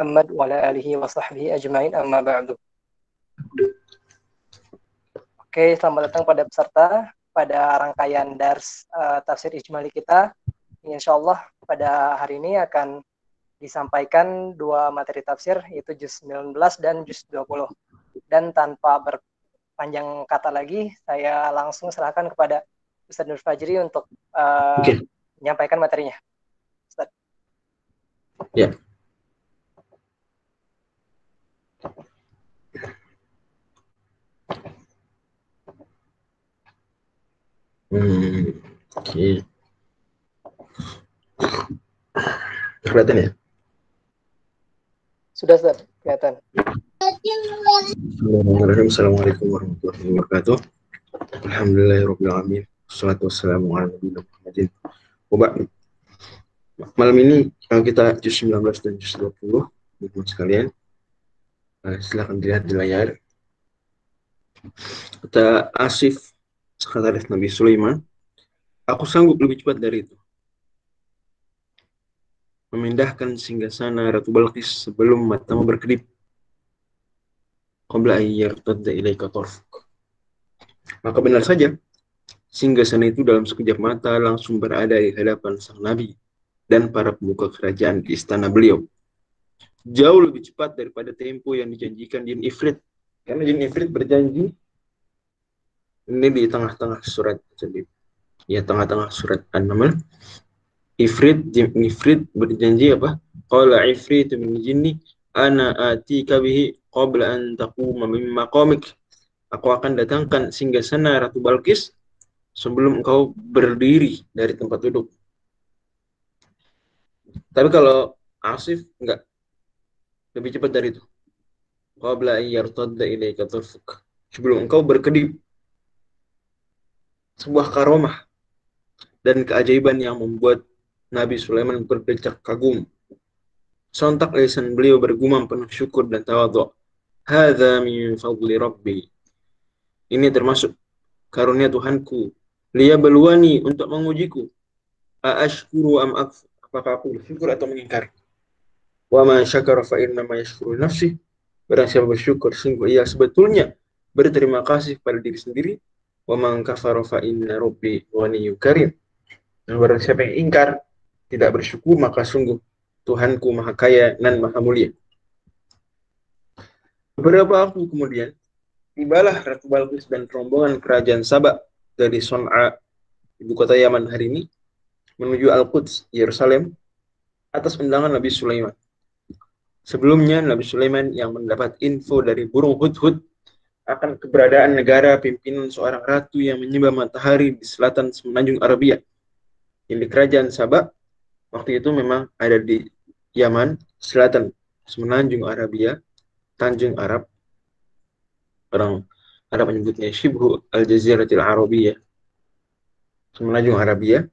Muhammad wa ala alihi wa sahbihi ajmain amma ba'du. Oke, selamat datang pada peserta pada rangkaian dars uh, tafsir ijmali kita. Insya Allah pada hari ini akan disampaikan dua materi tafsir yaitu juz 19 dan juz 20. Dan tanpa berpanjang kata lagi, saya langsung serahkan kepada Ustaz Nur Fajri untuk uh, okay. menyampaikan materinya. Ustaz. Ya. Hmm, oke. Okay. Kelihatan ya? Sudah, Ustaz. Kelihatan. Assalamualaikum warahmatullahi wabarakatuh. Alhamdulillahirrahmanirrahim. Assalatu wassalamu ala nabi Muhammadin. Malam ini kita juz 19 dan juz 20, teman sekalian. Nah, silahkan dilihat di layar. Kata Asif, sekretaris Nabi Sulaiman, aku sanggup lebih cepat dari itu memindahkan singgasana Ratu Balkis sebelum matamu berkedip. Qabla ilaika. Maka benar saja, singgasana itu dalam sekejap mata langsung berada di hadapan sang Nabi dan para pemuka kerajaan di istana beliau. Jauh lebih cepat daripada tempo yang dijanjikan Jin Ifrit. Karena Jin Ifrit berjanji ini di tengah-tengah surat jadi ya tengah-tengah surat An-Naml Ifrit Ifrit berjanji apa? Qala Ifrit min jinni ana atika bihi qabla an taquma min maqamik. Aku akan datangkan singgasana Ratu Balkis sebelum engkau berdiri dari tempat duduk. Tapi kalau Asif enggak lebih cepat dari itu. Qabla an yartadda ilaika tarfuk. Sebelum engkau berkedip sebuah karomah dan keajaiban yang membuat Nabi Sulaiman berdecak kagum. Sontak lisan beliau bergumam penuh syukur dan tawadhu. Hadza min fadli rabbi. Ini termasuk karunia Tuhanku. Lia beluani untuk mengujiku. Aashkuru am akfur. Apakah aku bersyukur atau mengingkari? Wa ma syakara fa inna ma yashkuru nafsi. Barang siapa bersyukur, sungguh ia sebetulnya berterima kasih pada diri sendiri. Wa man kafara fa inna rabbi karim. Dan barang siapa yang ingkar, tidak bersyukur maka sungguh Tuhanku maha kaya dan maha mulia. Beberapa waktu kemudian, tibalah Ratu Balkis dan rombongan kerajaan Sabak dari Son'a, ibu kota Yaman hari ini, menuju Al-Quds, Yerusalem, atas undangan Nabi Sulaiman. Sebelumnya, Nabi Sulaiman yang mendapat info dari burung hudhud akan keberadaan negara pimpinan seorang ratu yang menyembah matahari di selatan semenanjung Arabia. Di kerajaan Sabak waktu itu memang ada di Yaman selatan semenanjung Arabia Tanjung Arab. Orang Arab menyebutnya Shibhu Al-Jaziratil Arabiyah. Semenanjung Arabia.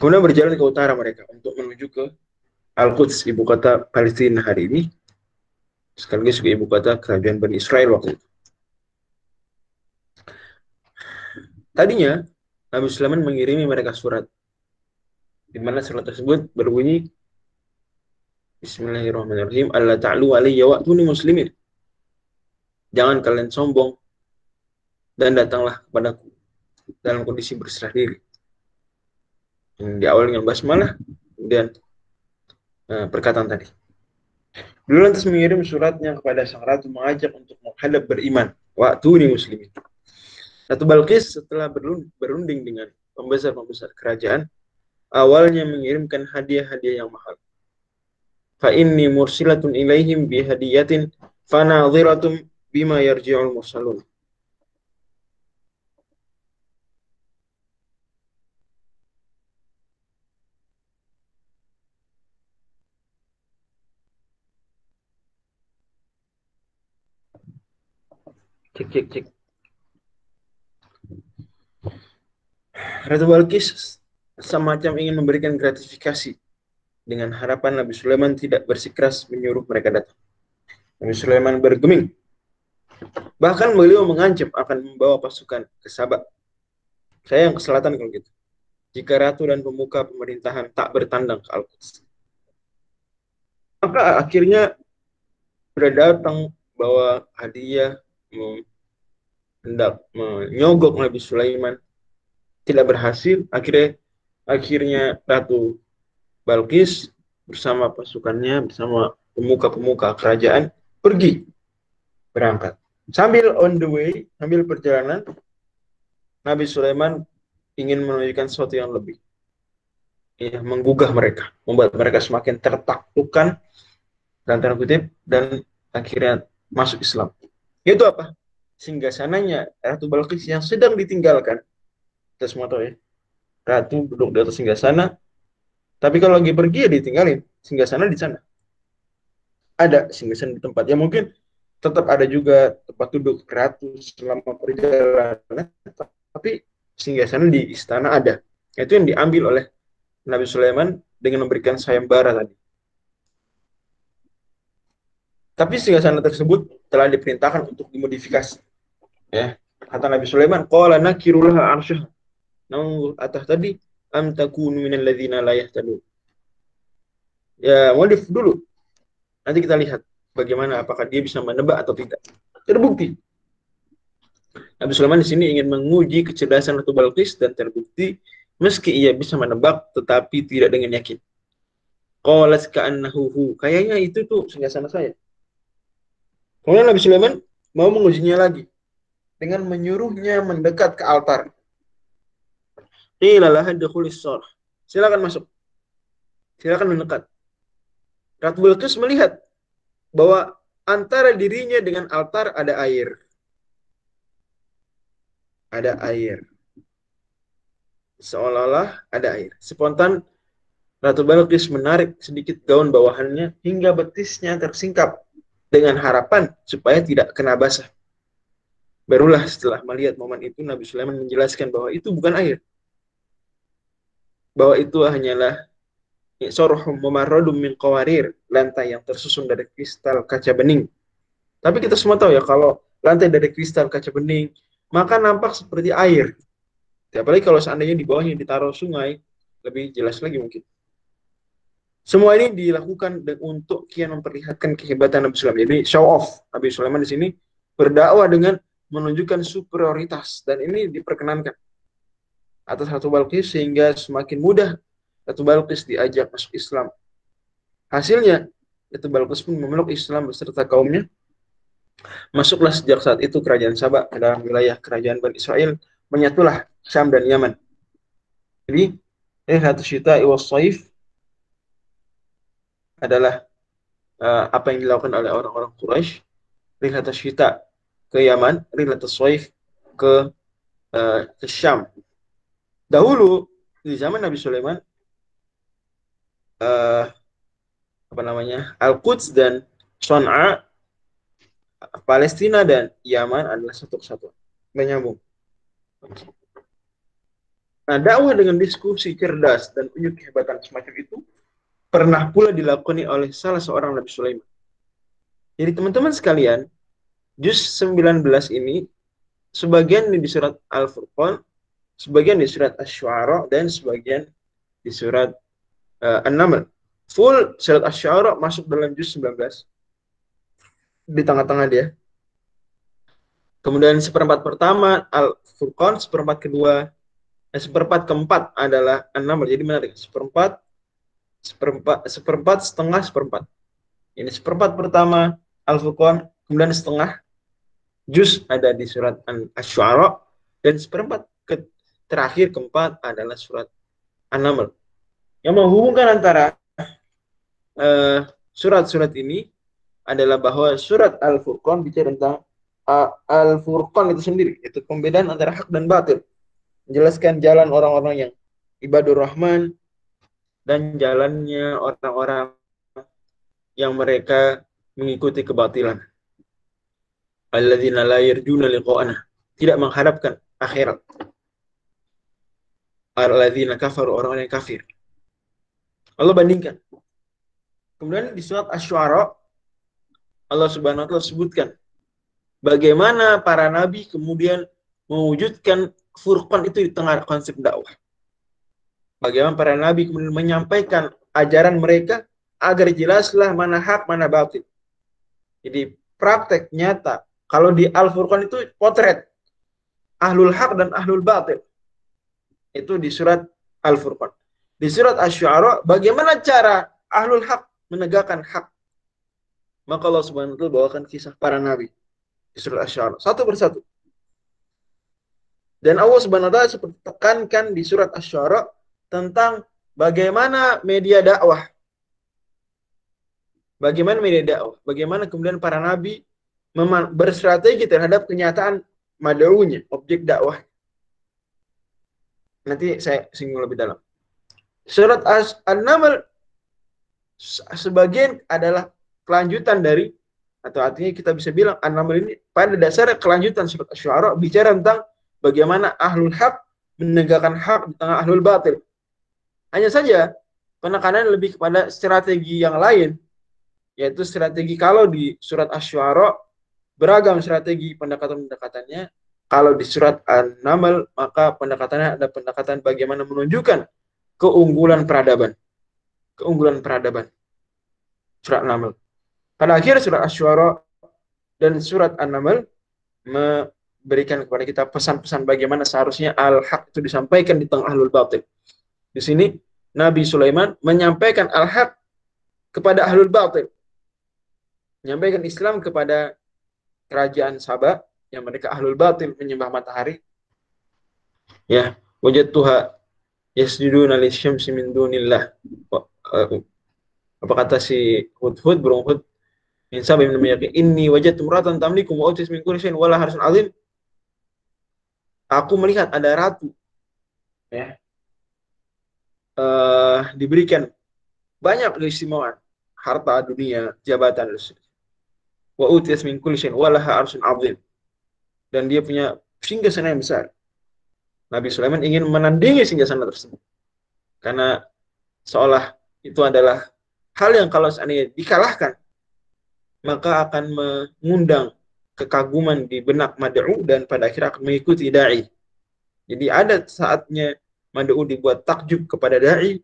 Kemudian berjalan ke utara mereka untuk menuju ke Al-Quds ibu kota Palestina hari ini sekaligus ibu kota kerajaan Bani Israel waktu itu. Tadinya Nabi Sulaiman mengirimi mereka surat di mana surat tersebut berbunyi Bismillahirrahmanirrahim. Allah ta'lu alayya wa'tuni muslimin. Jangan kalian sombong dan datanglah kepadaku dalam kondisi berserah diri. Di awal dengan basmalah kemudian uh, perkataan tadi Beliau lantas mengirim suratnya kepada sang ratu mengajak untuk menghadap beriman. Waktu ini muslimin. Ratu Balkis setelah berunding dengan pembesar-pembesar kerajaan, awalnya mengirimkan hadiah-hadiah yang mahal. Fa inni mursilatun ilaihim bi hadiyatin fanadhiratum bima yarji'ul mursalun. Cek, cek, cek. Ratu Balkis semacam ingin memberikan gratifikasi dengan harapan Nabi Sulaiman tidak bersikeras menyuruh mereka datang. Nabi Sulaiman bergeming. Bahkan beliau mengancam akan membawa pasukan ke Sabak. Saya yang ke selatan kalau gitu. Jika ratu dan pemuka pemerintahan tak bertandang ke Al-Quds. Maka akhirnya sudah datang bawa hadiah hendak menyogok Nabi Sulaiman. Tidak berhasil akhirnya akhirnya Ratu Balkis bersama pasukannya bersama pemuka-pemuka kerajaan pergi berangkat. Sambil on the way sambil perjalanan Nabi Sulaiman ingin menunjukkan sesuatu yang lebih. Ya, menggugah mereka membuat mereka semakin tertaklukkan dan tanda kutip dan akhirnya masuk Islam. Itu apa sehingga sananya Ratu Balkis yang sedang ditinggalkan. Kita semua tahu ya. Ratu duduk di atas singgah sana. Tapi kalau lagi pergi ya ditinggalin. Singgah sana di sana. Ada singgah sana di tempat. Ya mungkin tetap ada juga tempat duduk ratu selama perjalanan tapi singgah sana di istana ada. Itu yang diambil oleh Nabi Sulaiman dengan memberikan sayembara tadi. Tapi singgah sana tersebut telah diperintahkan untuk dimodifikasi ya kata Nabi Sulaiman qala nakirulaha arsyah Namun atas tadi am takunu minal ladzina la yahtadun. Ya, modif dulu. Nanti kita lihat bagaimana apakah dia bisa menebak atau tidak. Terbukti. Nabi Sulaiman di sini ingin menguji kecerdasan Ratu Balqis dan terbukti meski ia bisa menebak tetapi tidak dengan yakin. Qalat ka'annahu Kayaknya itu tuh sana saya. Kemudian Nabi Sulaiman mau mengujinya lagi dengan menyuruhnya mendekat ke altar. Qila laha dukhulis Silakan masuk. Silakan mendekat. Ratu Bilqis melihat bahwa antara dirinya dengan altar ada air. Ada air. Seolah-olah ada air. Spontan Ratu Bilqis menarik sedikit gaun bawahannya hingga betisnya tersingkap dengan harapan supaya tidak kena basah. Barulah setelah melihat momen itu Nabi Sulaiman menjelaskan bahwa itu bukan air, bahwa itu hanyalah sorhum mumarradum min qawarir, lantai yang tersusun dari kristal kaca bening. Tapi kita semua tahu ya kalau lantai dari kristal kaca bening, maka nampak seperti air. Apalagi kalau seandainya di bawahnya ditaruh sungai, lebih jelas lagi mungkin. Semua ini dilakukan untuk kian memperlihatkan kehebatan Nabi Sulaiman. Jadi show off Nabi Sulaiman di sini berdakwah dengan menunjukkan superioritas dan ini diperkenankan atas Ratu Balkis sehingga semakin mudah Ratu Balkis diajak masuk Islam. Hasilnya, Ratu Balkis pun memeluk Islam beserta kaumnya. Masuklah sejak saat itu kerajaan Sabah ke dalam wilayah kerajaan Bani Israel, menyatulah Syam dan Yaman. Jadi, Ratu Syita Iwas Saif adalah uh, apa yang dilakukan oleh orang-orang Quraisy. Rihlat Syita ke Yaman, Rihlat Saif ke uh, Syam. Dahulu di zaman Nabi Sulaiman uh, apa namanya Al-Quds dan Son'a Palestina dan Yaman adalah satu kesatuan menyambung. Nah dakwah dengan diskusi cerdas dan unjuk kehebatan semacam itu pernah pula dilakukan oleh salah seorang Nabi Sulaiman. Jadi teman-teman sekalian juz 19 ini sebagian di surat Al-Furqan sebagian di surat Asy-Syu'ara dan sebagian di surat uh, An-Naml. Full surat Asy-Syu'ara masuk dalam juz 19. Di tengah-tengah dia. Kemudian seperempat pertama Al-Furqan, seperempat kedua, eh, seperempat keempat adalah An-Naml. Jadi menarik. Seperempat, seperempat, seperempat, setengah, seperempat. Ini seperempat pertama Al-Furqan, kemudian setengah juz ada di surat Asy-Syu'ara dan seperempat ke terakhir keempat adalah surat An-Naml. Yang menghubungkan antara uh, surat-surat ini adalah bahwa surat Al-Furqan bicara tentang uh, Al-Furqan itu sendiri, itu pembedaan antara hak dan batil. Menjelaskan jalan orang-orang yang ibadur rahman dan jalannya orang-orang yang mereka mengikuti kebatilan. Alladzina la yarjuna liqa'ana. Tidak mengharapkan akhirat alladzina kafaru orang-orang yang kafir. Allah bandingkan. Kemudian di surat Asy-Syu'ara Allah Subhanahu wa taala sebutkan bagaimana para nabi kemudian mewujudkan furqan itu di tengah konsep dakwah. Bagaimana para nabi kemudian menyampaikan ajaran mereka agar jelaslah mana hak, mana batil. Jadi praktek nyata. Kalau di Al-Furqan itu potret ahlul hak dan ahlul batil. Itu di surat Al-Furqan. Di surat Asy-Syu'ara bagaimana cara ahlul hak menegakkan hak. Maka Allah Subhanahu wa bawakan kisah para nabi di surat Asy-Syu'ara satu persatu. Dan Allah Subhanahu wa taala seperti tekankan di surat Asy-Syu'ara tentang bagaimana media dakwah Bagaimana media dakwah? Bagaimana kemudian para nabi berstrategi terhadap kenyataan mad'unya, objek dakwah. Nanti saya singgung lebih dalam. Surat An-Naml sebagian adalah kelanjutan dari atau artinya kita bisa bilang An-Naml ini pada dasarnya kelanjutan surat Asy-Syu'ara bicara tentang bagaimana ahlul haq menegakkan hak di tengah ahlul batil. Hanya saja penekanan lebih kepada strategi yang lain yaitu strategi kalau di surat Asy-Syu'ara beragam strategi pendekatan-pendekatannya. Kalau di surat An-Naml maka pendekatannya ada pendekatan bagaimana menunjukkan keunggulan peradaban. Keunggulan peradaban. Surat An-Naml. Pada akhir surat Asy-Syu'ara dan surat An-Naml memberikan kepada kita pesan-pesan bagaimana seharusnya al-haq itu disampaikan di tengah ahlul batil. Di sini Nabi Sulaiman menyampaikan al-haq kepada ahlul batil menyampaikan Islam kepada kerajaan Sabah yang mereka ahlul batil menyembah matahari. Ya, wajad tuha yasjuduna lisyamsi min dunillah. Eh, apa kata si Hudhud burung Hud min Sabah min meyaki inni wajad tumratan tamlikum wa utis min kulli wala harsun azim. Aku melihat ada ratu ya. Uh, diberikan banyak keistimewaan harta dunia, jabatan dan wa utiyas min kulli syai'in wa laha arsyun 'azim. Dan dia punya singgasana yang besar. Nabi Sulaiman ingin menandingi singgasana tersebut. Karena seolah itu adalah hal yang kalau seandainya dikalahkan maka akan mengundang kekaguman di benak mad'u dan pada akhirnya akan mengikuti dai. Jadi ada saatnya mad'u dibuat takjub kepada dai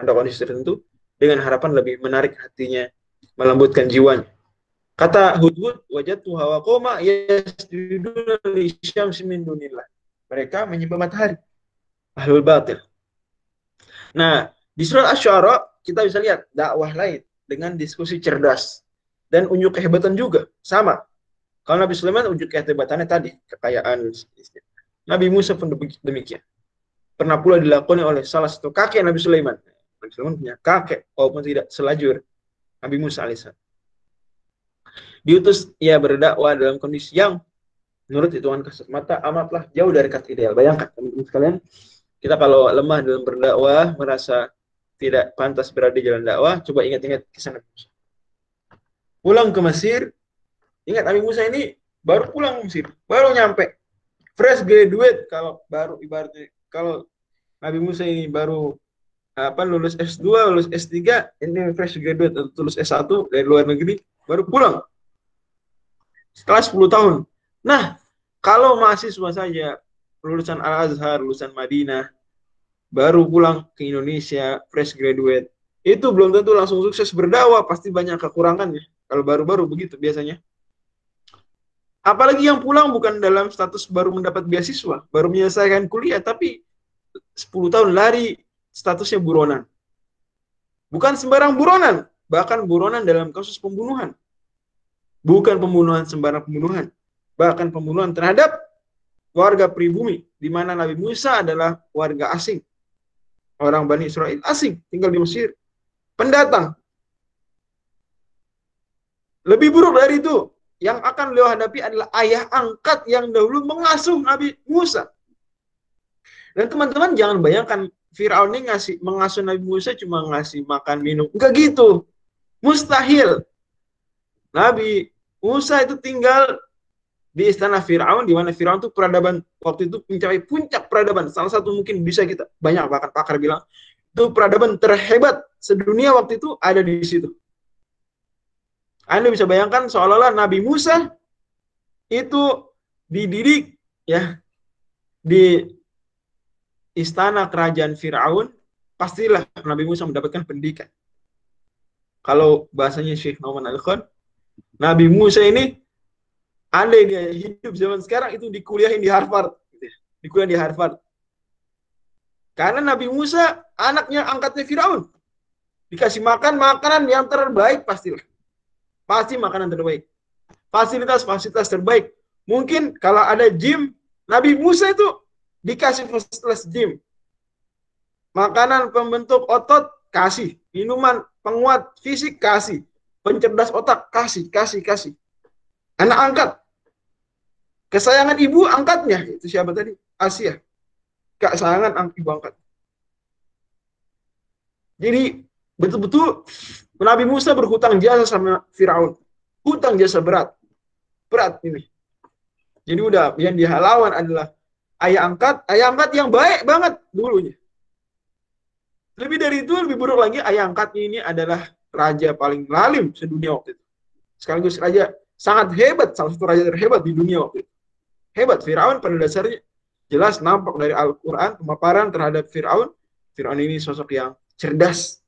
ada kondisi tertentu dengan harapan lebih menarik hatinya, melembutkan jiwanya. Kata Hudhud, wajatu hawa koma yasjuduna li syamsi min dunillah. Mereka menyembah matahari. Ahlul batil. Nah, di surat Asy-Syu'ara kita bisa lihat dakwah lain dengan diskusi cerdas dan unjuk kehebatan juga sama. Kalau Nabi Sulaiman unjuk kehebatannya tadi, kekayaan. Nabi Musa pun demikian. Pernah pula dilakoni oleh salah satu kakek Nabi Sulaiman. Nabi Sulaiman punya kakek, walaupun tidak selajur Nabi Musa alaihissalam diutus ia berdakwah dalam kondisi yang menurut hitungan kasat mata amatlah jauh dari kata ideal. Bayangkan teman-teman sekalian, kita kalau lemah dalam berdakwah, merasa tidak pantas berada di jalan dakwah, coba ingat-ingat kisah Nabi Musa. Pulang ke Mesir, ingat Nabi Musa ini baru pulang ke Mesir, baru nyampe. Fresh graduate kalau baru ibaratnya kalau Nabi Musa ini baru apa lulus S2, lulus S3, ini fresh graduate atau lulus S1 dari luar negeri, baru pulang setelah 10 tahun. Nah, kalau mahasiswa saja lulusan Al-Azhar, lulusan Madinah, baru pulang ke Indonesia, fresh graduate, itu belum tentu langsung sukses berdakwah, pasti banyak kekurangannya. Kalau baru-baru begitu biasanya. Apalagi yang pulang bukan dalam status baru mendapat beasiswa, baru menyelesaikan kuliah, tapi 10 tahun lari statusnya buronan. Bukan sembarang buronan, bahkan buronan dalam kasus pembunuhan. Bukan pembunuhan sembarang pembunuhan. Bahkan pembunuhan terhadap warga pribumi. Di mana Nabi Musa adalah warga asing. Orang Bani Israel asing. Tinggal di Mesir. Pendatang. Lebih buruk dari itu. Yang akan beliau hadapi adalah ayah angkat yang dahulu mengasuh Nabi Musa. Dan teman-teman jangan bayangkan Fir'aun ini ngasih mengasuh Nabi Musa cuma ngasih makan minum. Enggak gitu. Mustahil. Nabi Musa itu tinggal di istana Fir'aun, di mana Fir'aun itu peradaban waktu itu mencapai puncak peradaban. Salah satu mungkin bisa kita, banyak bahkan pakar bilang, itu peradaban terhebat sedunia waktu itu ada di situ. Anda bisa bayangkan seolah-olah Nabi Musa itu dididik ya di istana kerajaan Firaun, pastilah Nabi Musa mendapatkan pendidikan. kalau bahasanya Syekh Nauman Al-Khan, Nabi Musa ini andai dia hidup zaman sekarang itu dikuliahin di Harvard, dikuliah di Harvard. Karena Nabi Musa anaknya angkatnya Firaun. Dikasih makan makanan yang terbaik pastilah. Pasti makanan terbaik. Fasilitas-fasilitas terbaik. Mungkin kalau ada gym, Nabi Musa itu dikasih fasilitas gym. Makanan pembentuk otot, kasih. Minuman penguat fisik, kasih. Pencerdas otak, kasih, kasih, kasih. Anak angkat. Kesayangan ibu angkatnya. Itu siapa tadi? Asia. Kesayangan ibu angkat. Jadi betul-betul Nabi Musa berhutang jasa sama Firaun. Hutang jasa berat. Berat ini. Jadi udah yang dia lawan adalah ayah angkat, ayah angkat yang baik banget dulunya. Lebih dari itu, lebih buruk lagi, ayah angkatnya ini adalah raja paling lalim sedunia waktu itu. Sekaligus raja sangat hebat, salah satu raja terhebat di dunia waktu itu. Hebat, Firaun pada dasarnya jelas nampak dari Al-Quran, pemaparan terhadap Firaun. Firaun ini sosok yang cerdas,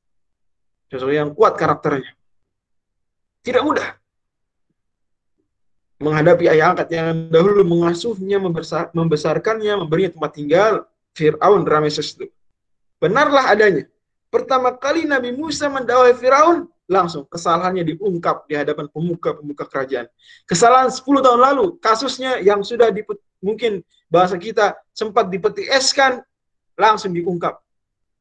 Sosok yang kuat karakternya. Tidak mudah. Menghadapi ayah angkat yang dahulu mengasuhnya, membesar, membesarkannya, memberinya tempat tinggal, Fir'aun Rameses itu. Benarlah adanya. Pertama kali Nabi Musa mendakwai Firaun, langsung kesalahannya diungkap di hadapan pemuka-pemuka kerajaan. Kesalahan 10 tahun lalu, kasusnya yang sudah dipet, mungkin bahasa kita sempat dipeti eskan, langsung diungkap.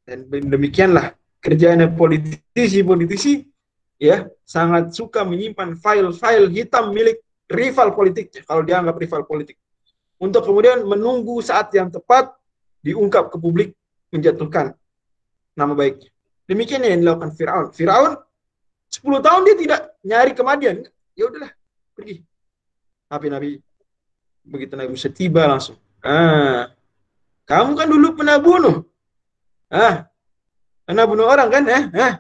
Dan demikianlah kerjanya politisi-politisi ya sangat suka menyimpan file-file hitam milik rival politik kalau dianggap rival politik untuk kemudian menunggu saat yang tepat diungkap ke publik menjatuhkan nama baik. Demikian yang dilakukan Firaun. Firaun 10 tahun dia tidak nyari kematian. Ya udahlah, pergi. Tapi Nabi begitu Nabi Musa tiba langsung. Ah, kamu kan dulu pernah bunuh. Ah, anda bunuh orang kan? Eh? eh.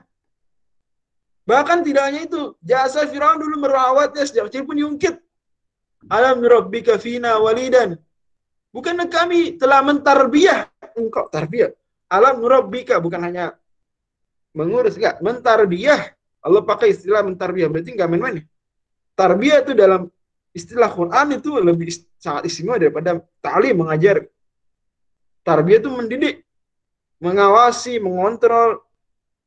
Bahkan tidak hanya itu, jasa Firaun dulu merawatnya sejak kecil pun diungkit. Alam rabbika fina walidan. Bukannya kami telah mentarbiah engkau tarbiyah. Alam rabbika bukan hanya mengurus enggak, mentarbiah. Allah pakai istilah mentarbiah berarti enggak main-main. Tarbiyah itu dalam istilah Quran itu lebih sangat istimewa daripada ta'lim mengajar. Tarbiyah itu mendidik mengawasi, mengontrol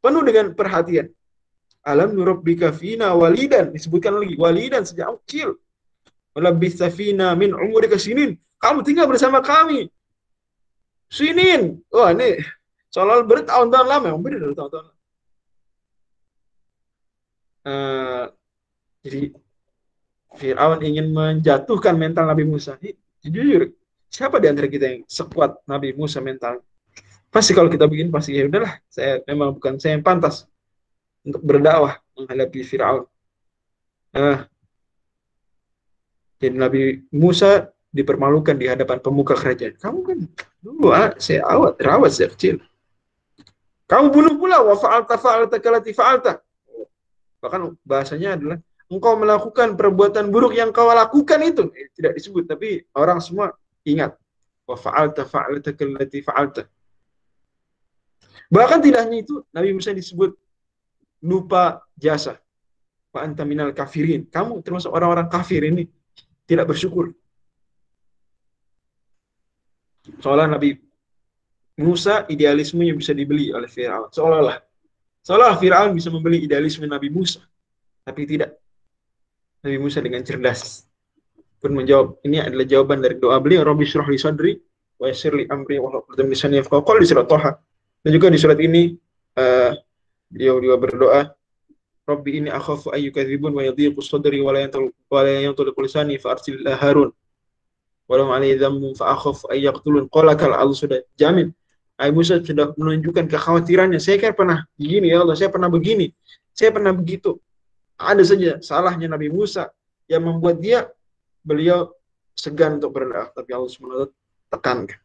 penuh dengan perhatian. Alam nurabbika fina walidan disebutkan lagi walidan sejak kecil. Walabith safina min umurika sinin. Kamu tinggal bersama kami. Sinin. Wah, ini soal bertahun-tahun lama, yang benar bertahun-tahun. Uh, jadi Fir'aun ingin menjatuhkan mental Nabi Musa. Jujur, siapa di antara kita yang sekuat Nabi Musa mental? pasti kalau kita bikin pasti ya udahlah saya memang bukan saya yang pantas untuk berdakwah menghadapi Firaun. Nah, jadi Nabi Musa dipermalukan di hadapan pemuka kerajaan. Kamu kan dulu saya awat rawat sejak kecil. Kamu bunuh pula wa fa'alta fa'alta kalati fa'alta. Bahkan bahasanya adalah engkau melakukan perbuatan buruk yang kau lakukan itu eh, tidak disebut tapi orang semua ingat wa fa'alta fa'alta kalati fa'alta. Bahkan tidak hanya itu, Nabi Musa disebut lupa jasa. Wa anta minal kafirin. Kamu termasuk orang-orang kafir ini tidak bersyukur. Seolah Nabi Musa idealismenya bisa dibeli oleh Fir'aun. Seolah-olah. Seolah Fir'aun bisa membeli idealisme Nabi Musa. Tapi tidak. Nabi Musa dengan cerdas pun menjawab. Ini adalah jawaban dari doa beliau. Rabbi surah li sadri wa yasir li amri wa hlaqdam lisani yafqahu qawli surat Toha. Dan juga di surat ini uh, beliau juga berdoa, Rabbi ini akhafu ayyukadzibun wa yadhiqu sadri wa la yanṭaliqu lisani fa arsil Harun. Walau alaihi dhammu fa akhafu ay yaqtulun. Kal Allah sudah jamin. Ay Musa sudah menunjukkan kekhawatirannya. Saya kan pernah begini ya Allah, saya pernah begini. Saya pernah begitu. Ada saja salahnya Nabi Musa yang membuat dia beliau segan untuk berdoa, tapi Allah SWT tekankan.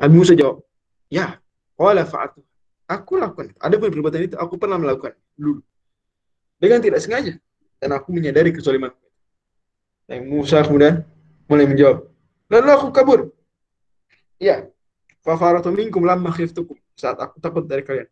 Nabi Musa jawab, ya Qala fa'atu. Aku lakukan. Ada pun perbuatan itu aku pernah melakukan dulu. Dengan tidak sengaja. Dan aku menyadari kezaliman. Dan Musa kemudian mulai menjawab. Lalu aku kabur. Ya. Fafaratu minkum lamma khiftukum. Saat aku takut dari kalian.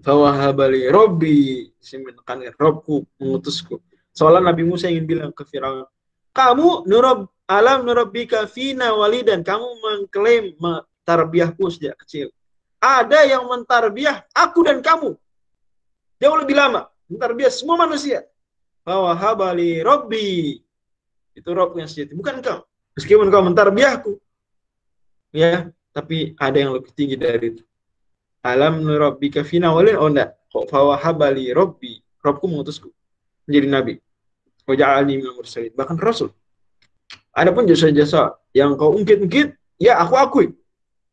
Fawahabali Robbi, si menekankan Robku mengutusku. Seolah Nabi Musa ingin bilang ke Firaun, kamu nurab alam nurabbika fina walidan, kamu mengklaim tarbiahku sejak kecil. Ada yang mentarbiah aku dan kamu. Jauh lebih lama. Mentarbiah semua manusia. Fawahabali Robbi. Itu Rob yang sejati. Bukan kau. Meskipun kau mentarbiahku. Ya, tapi ada yang lebih tinggi dari itu. Alam nurabbika fina walin. Oh enggak. Kok fawahabali robbi? Robku mengutusku. Menjadi nabi. Waja'alni minal mursalin. Bahkan rasul. Adapun jasa-jasa yang kau ungkit-ungkit ya aku akui.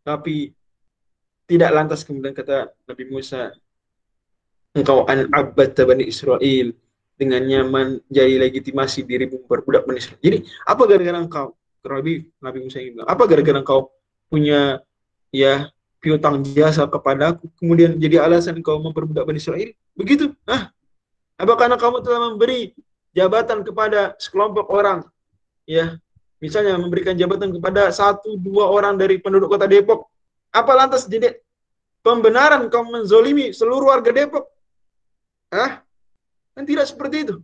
Tapi tidak lantas kemudian kata Nabi Musa engkau an abad bani Israel dengannya menjadi legitimasi dirimu berbudak Israel. Jadi apa gara-gara engkau? Nabi Nabi Musa ingin bilang, apa gara-gara engkau punya ya piutang jasa kepadaku, kemudian jadi alasan kau memperbudak Bani Israel? Begitu? Ah, apa karena kamu telah memberi jabatan kepada sekelompok orang? Ya, misalnya memberikan jabatan kepada satu dua orang dari penduduk kota Depok. Apa lantas jadi pembenaran kau menzolimi seluruh warga Depok? Ah, kan tidak seperti itu.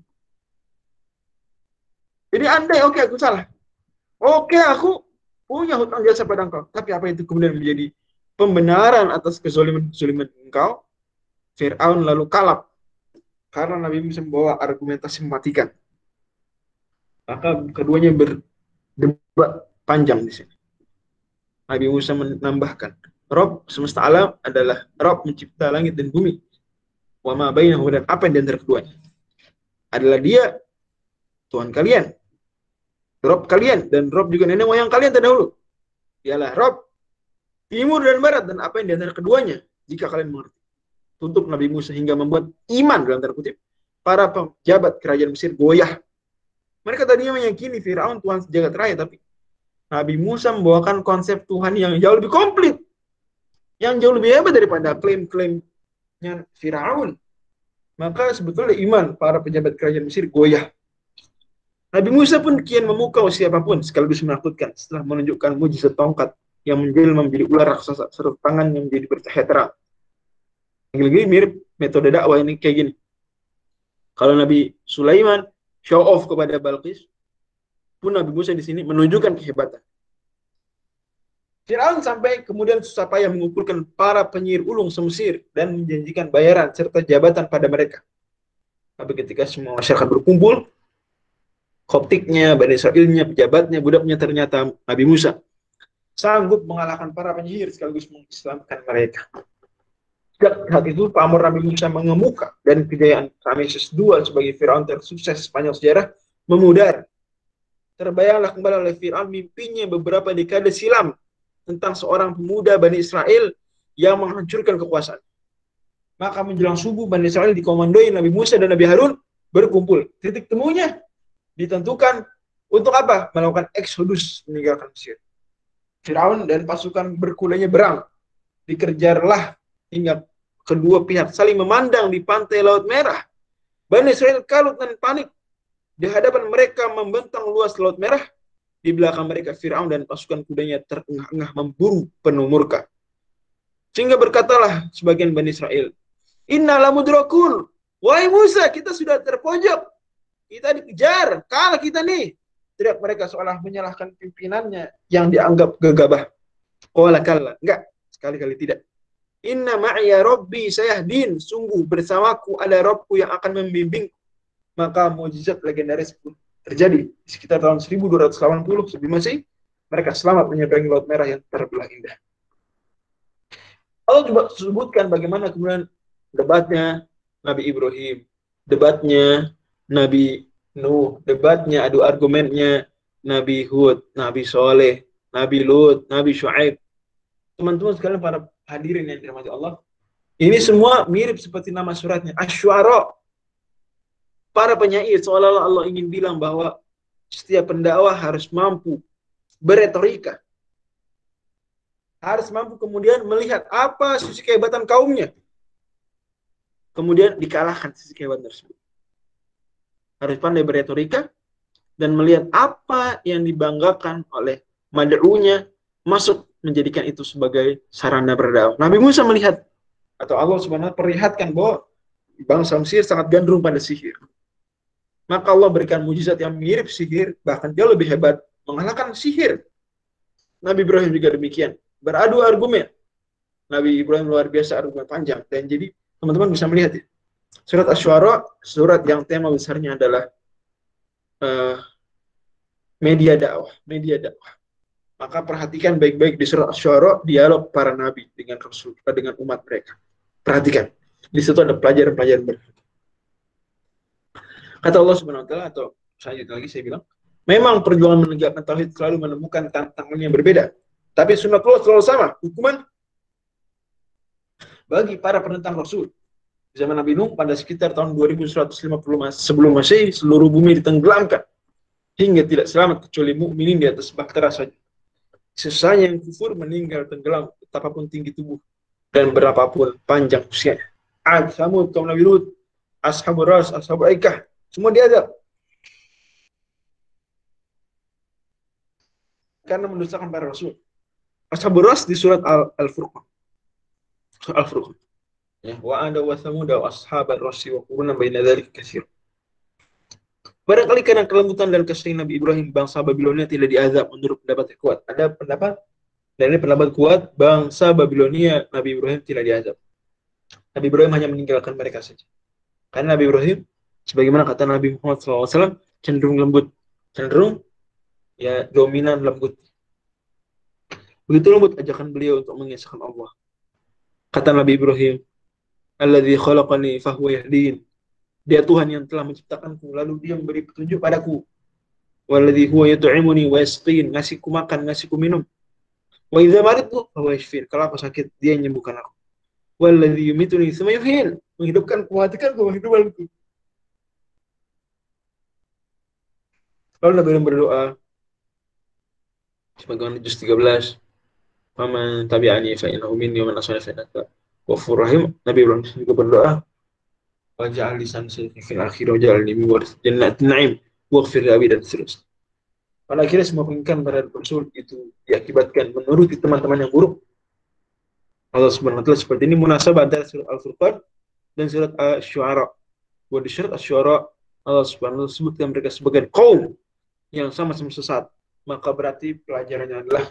Jadi andai oke okay, aku salah. Oke okay, aku punya hutang jasa pada engkau. Tapi apa itu kemudian menjadi pembenaran atas kezoliman-kezoliman engkau, Fir'aun lalu kalap. Karena Nabi Musa membawa argumentasi mematikan. Maka keduanya berdebat panjang di sini. Nabi Musa menambahkan, Rob semesta alam adalah Rob mencipta langit dan bumi. Wa ma bainahu dan apa yang di antara keduanya. Adalah dia Tuhan kalian. Rob kalian dan Rob juga nenek moyang kalian terdahulu. Dialah Rob timur dan barat dan apa yang di antara keduanya jika kalian mengerti. Tutup Nabi Musa hingga membuat iman dalam tanda kutip para pejabat kerajaan Mesir goyah. Mereka tadinya meyakini Firaun Tuhan sejagat raya tapi Nabi Musa membawakan konsep Tuhan yang jauh lebih komplit. Yang jauh lebih hebat daripada klaim-klaimnya Firaun. Maka sebetulnya iman para pejabat kerajaan Mesir goyah. Nabi Musa pun kian memukau siapa pun sekaligus menakutkan setelah menunjukkan mujizat tongkat yang menjelma menjadi ular raksasa serta tangan yang menjadi bercahaya terang. Lagi-lagi mirip metode dakwah ini kayak gini. Kalau Nabi Sulaiman show off kepada Balqis, pun Nabi Musa di sini menunjukkan kehebatan. Firaun sampai kemudian susah payah mengumpulkan para penyihir ulung semesir dan menjanjikan bayaran serta jabatan pada mereka. Tapi ketika semua masyarakat berkumpul, koptiknya, Bani Israelnya, pejabatnya, budaknya ternyata Nabi Musa sanggup mengalahkan para penyihir sekaligus mengislamkan mereka. Sejak itu pamor Nabi Musa mengemuka dan kejayaan Rameses II sebagai Firaun tersukses sepanjang sejarah memudar. Terbayanglah kembali oleh Firaun mimpinya beberapa dekade silam tentang seorang pemuda Bani Israel yang menghancurkan kekuasaan. Maka menjelang subuh Bani Israel dikomandoi Nabi Musa dan Nabi Harun berkumpul. Titik temunya ditentukan untuk apa? Melakukan eksodus meninggalkan Mesir. Firaun dan pasukan berkulanya berang. Dikerjarlah hingga kedua pihak saling memandang di pantai Laut Merah. Bani Israel kalut dan panik. Di hadapan mereka membentang luas Laut Merah. Di belakang mereka Firaun dan pasukan kudanya terengah-engah memburu penuh murka. Sehingga berkatalah sebagian Bani Israel, Inna lamudrakun. Wahai Musa, kita sudah terpojok. Kita dikejar. Kalah kita nih teriak mereka seolah menyalahkan pimpinannya yang dianggap gegabah. Qala kalla. Enggak, sekali-kali tidak. Inna ma'ya rabbi sayahdin. Sungguh bersamaku ada Robku yang akan membimbing. Maka mujizat legendaris pun terjadi. Sekitar tahun 1280 sebelum masih mereka selamat menyeberangi Laut Merah yang terbelah indah. Allah coba sebutkan bagaimana kemudian debatnya Nabi Ibrahim, debatnya Nabi Nuh, debatnya, adu argumennya Nabi Hud, Nabi Soleh, Nabi Lut, Nabi Shu'aib. Teman-teman sekalian para hadirin yang dirahmati Allah, ini semua mirip seperti nama suratnya, Asyuara. Para penyair seolah-olah Allah ingin bilang bahwa setiap pendakwah harus mampu beretorika. Harus mampu kemudian melihat apa sisi kehebatan kaumnya. Kemudian dikalahkan sisi kehebatan tersebut harus pandai beretorika dan melihat apa yang dibanggakan oleh mad'unya masuk menjadikan itu sebagai sarana berdakwah. Nabi Musa melihat atau Allah Subhanahu perlihatkan bahwa bangsa Mesir sangat gandrung pada sihir. Maka Allah berikan mujizat yang mirip sihir, bahkan jauh lebih hebat, mengalahkan sihir. Nabi Ibrahim juga demikian, beradu argumen. Nabi Ibrahim luar biasa argumen panjang. Dan jadi teman-teman bisa melihat ya, surat Ash-Shu'ara, surat yang tema besarnya adalah uh, media dakwah, media dakwah. Maka perhatikan baik-baik di surat Asy-Syu'ara dialog para nabi dengan Rasul dengan umat mereka. Perhatikan. Di situ ada pelajaran-pelajaran berharga. Kata Allah Subhanahu wa taala atau selanjutnya lagi saya bilang, memang perjuangan menegakkan tauhid selalu menemukan tantangan yang berbeda. Tapi sunnah Allah selalu sama, hukuman bagi para penentang Rasul. Di zaman Nabi Nuh pada sekitar tahun 2150 sebelum Masehi seluruh bumi ditenggelamkan hingga tidak selamat kecuali mukminin di atas bahtera saja. Sesanya yang kufur meninggal tenggelam betapapun tinggi tubuh dan berapapun panjang usianya. Samud, kaum Nabi Lut, Ashabul Ras, Ashabul Aikah, semua diadab. Karena mendustakan para Rasul. Ashabul Ras di surat Al-Furqan. Al Al-Furqan. Ya, wa ada wa samud wa ashabar rasi wa quruna baina dzalika katsir. Barangkali karena kelembutan dan kasih Nabi Ibrahim, bangsa Babilonia tidak diazab menurut pendapat yang kuat. Ada pendapat, dan ini pendapat kuat, bangsa Babilonia, Nabi Ibrahim tidak diazab. Nabi Ibrahim hanya meninggalkan mereka saja. Karena Nabi Ibrahim, sebagaimana kata Nabi Muhammad SAW, cenderung lembut. Cenderung ya dominan lembut. Begitu lembut ajakan beliau untuk mengisahkan Allah. Kata Nabi Ibrahim, Alladhi khalaqani fahuwa yahdin. Dia Tuhan yang telah menciptakanku, lalu dia memberi petunjuk padaku. Walladhi huwa yut'imuni wa yasqin, ngasihku makan, ngasihku minum. Wa idza maridtu huwa yashfin. Kalau aku sakit, dia yang menyembuhkan aku. Walladhi yumituni tsumma menghidupkan, mematikan, menghidupkanku. Lalu Nabi berdoa sebagaimana juz 13 Faman tabi'ani fa innahu minni wa man asani ghafurur rahim. Nabi Ibrahim juga berdoa wajah lisan fil akhir wajah min waris jannatin na'im waghfir li dan seterusnya. Pada akhirnya semua pengingkaran pada Rasul itu diakibatkan menuruti teman-teman yang buruk. Allah Subhanahu wa taala seperti ini munasabah antara surat Al-Furqan dan surat Asy-Syu'ara. Bahwa di surat Asy-Syu'ara Allah Subhanahu wa taala sebutkan mereka sebagai kaum yang sama-sama sesat. Maka berarti pelajarannya adalah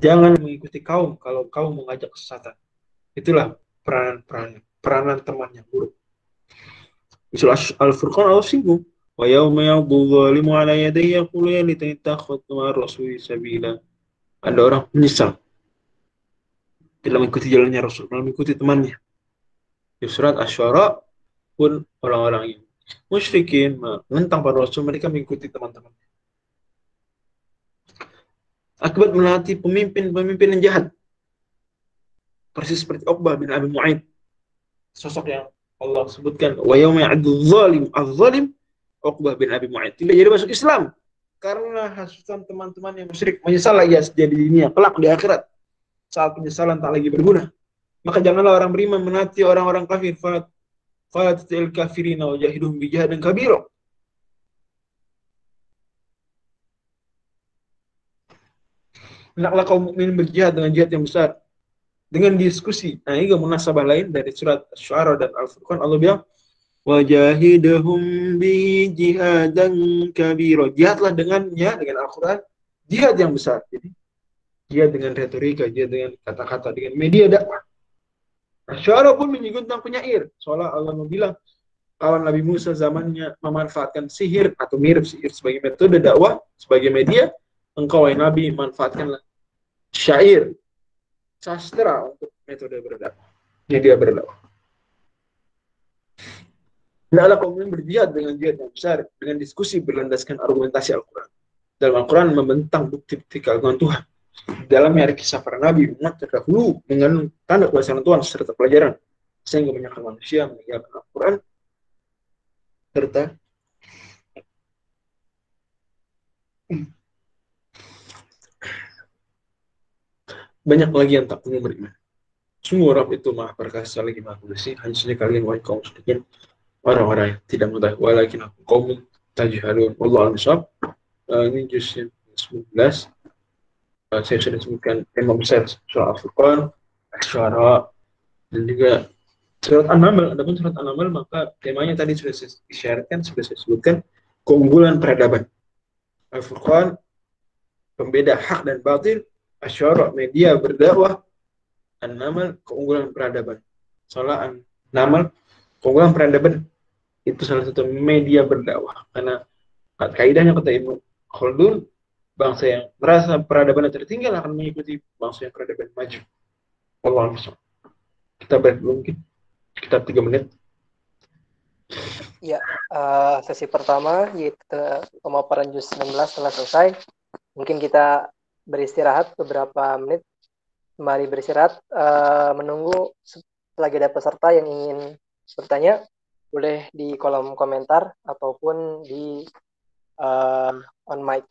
jangan mengikuti kaum kalau kaum mengajak kesesatan. Itulah peranan-peranan peranan teman yang buruk. Surah Al-Furqan Allah singgung. Wa yawma yadhu zalimu ala yadayhi yaqulu ya litani takhadtu ma'a rasuli sabila. Ada orang menyesal tidak mengikuti jalannya Rasul, malah mengikuti temannya. Di surat Asy-Syu'ara pun orang-orang yang musyrikin menentang para Rasul, mereka mengikuti teman-teman. Akibat melatih pemimpin-pemimpin yang jahat. Persis seperti Uqbah bin Abi Mu'aid. Sosok yang Allah sebutkan wa yauma zalim az-zalim Uqbah bin Abi Mu'ayyid tidak jadi masuk Islam karena hasutan teman-teman yang musyrik menyesal lagi jadi di dunia kelak di akhirat saat penyesalan tak lagi berguna maka janganlah orang beriman menati orang-orang kafir fat fatil kafirina wa jahidum bi jihadin kabira Hendaklah kaum mukmin berjihad dengan jihad yang besar dengan diskusi. Nah, ini munasabah lain dari surat Syuara dan Al-Furqan Allah bilang wajahidahum bi jihadan kabiro. Jihadlah dengannya dengan Al-Qur'an jihad yang besar. Jadi jihad dengan retorika, jihad dengan kata-kata, dengan media dakwah. Syuara pun menyinggung tentang penyair. Soalnya Allah bilang kawan Nabi Musa zamannya memanfaatkan sihir atau mirip sihir sebagai metode dakwah, sebagai media, engkau wahai Nabi manfaatkanlah syair sastra untuk metode berdakwah. Media berdakwah. Hendaklah kaum muslimin berjihad dengan jihad yang besar, dengan diskusi berlandaskan argumentasi Al-Quran. Dalam Al-Quran membentang bukti-bukti keagungan Tuhan. Dalamnya ada kisah para nabi, umat terdahulu, mengandung tanda kuasa Tuhan serta pelajaran. Sehingga banyak manusia meninggalkan Al-Quran, serta banyak lagi yang tak punya beriman. Semua orang itu maha perkasa lagi maha bersih. Hanya saja kalian wahai kaum sedikit orang-orang yang tidak mengetahui. Walakin aku kaum tajhalun. Allah al-Misab. Uh, ini juz 19. Saya sudah sebutkan tema besar surah Al-Furqan, Asyara, dan juga surat An-Naml. Adapun surat An-Naml maka temanya tadi sudah saya sudah saya sebutkan keunggulan peradaban. Al-Furqan pembeda hak dan batil asyara media berdakwah An-Naml keunggulan peradaban. Soalnya An-Naml keunggulan peradaban itu salah satu media berdakwah. Karena kaidahnya kata Ibnu Khaldun bangsa yang merasa peradaban tertinggal akan mengikuti bangsa yang peradaban maju. Allah Kita beri mungkin kita tiga menit. Ya, uh, sesi pertama yaitu pemaparan juz 19 telah selesai. Mungkin kita beristirahat beberapa menit. Mari beristirahat uh, menunggu lagi ada peserta yang ingin bertanya boleh di kolom komentar ataupun di uh, on mic.